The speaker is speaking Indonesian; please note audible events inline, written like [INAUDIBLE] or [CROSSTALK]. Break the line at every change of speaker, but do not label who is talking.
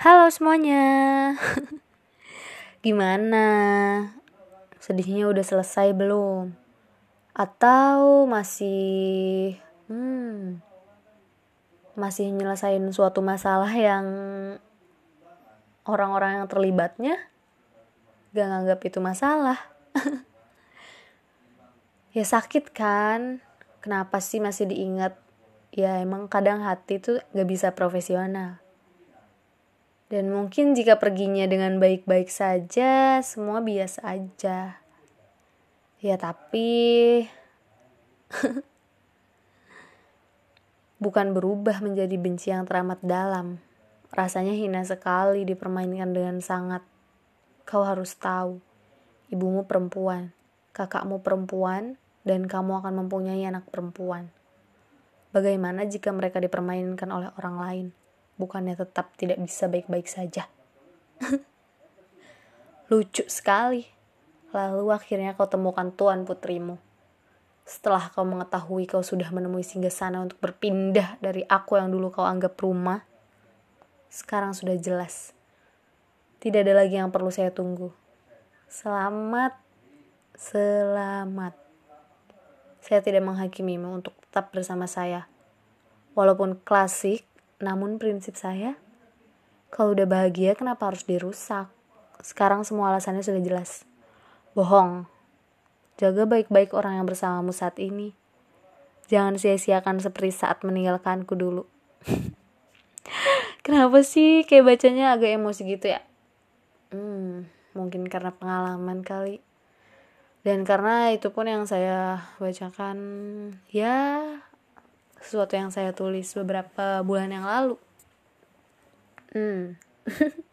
Halo semuanya. [LAUGHS] Gimana? Sedihnya udah selesai belum? Atau masih hmm, Masih nyelesain suatu masalah yang Orang-orang yang terlibatnya Gak nganggap itu masalah? [LAUGHS] Ya sakit kan? Kenapa sih masih diingat? Ya emang kadang hati tuh gak bisa profesional dan mungkin jika perginya dengan baik-baik saja, semua biasa aja. Ya tapi [LAUGHS] bukan berubah menjadi benci yang teramat dalam. Rasanya hina sekali dipermainkan dengan sangat. Kau harus tahu, ibumu perempuan, kakakmu perempuan, dan kamu akan mempunyai anak perempuan. Bagaimana jika mereka dipermainkan oleh orang lain? Bukannya tetap tidak bisa baik-baik saja. [LAUGHS] Lucu sekali. Lalu akhirnya kau temukan tuan putrimu. Setelah kau mengetahui kau sudah menemui singgah sana untuk berpindah dari aku yang dulu kau anggap rumah, sekarang sudah jelas. Tidak ada lagi yang perlu saya tunggu. Selamat, selamat. Saya tidak menghakimimu untuk tetap bersama saya. Walaupun klasik, namun prinsip saya, kalau udah bahagia kenapa harus dirusak? Sekarang semua alasannya sudah jelas. Bohong. Jaga baik-baik orang yang bersamamu saat ini. Jangan sia-siakan seperti saat meninggalkanku dulu. [LAUGHS] Kenapa sih kayak bacanya agak emosi gitu ya? Hmm, mungkin karena pengalaman kali. Dan karena itu pun yang saya bacakan ya sesuatu yang saya tulis beberapa bulan yang lalu. Hmm. [LAUGHS]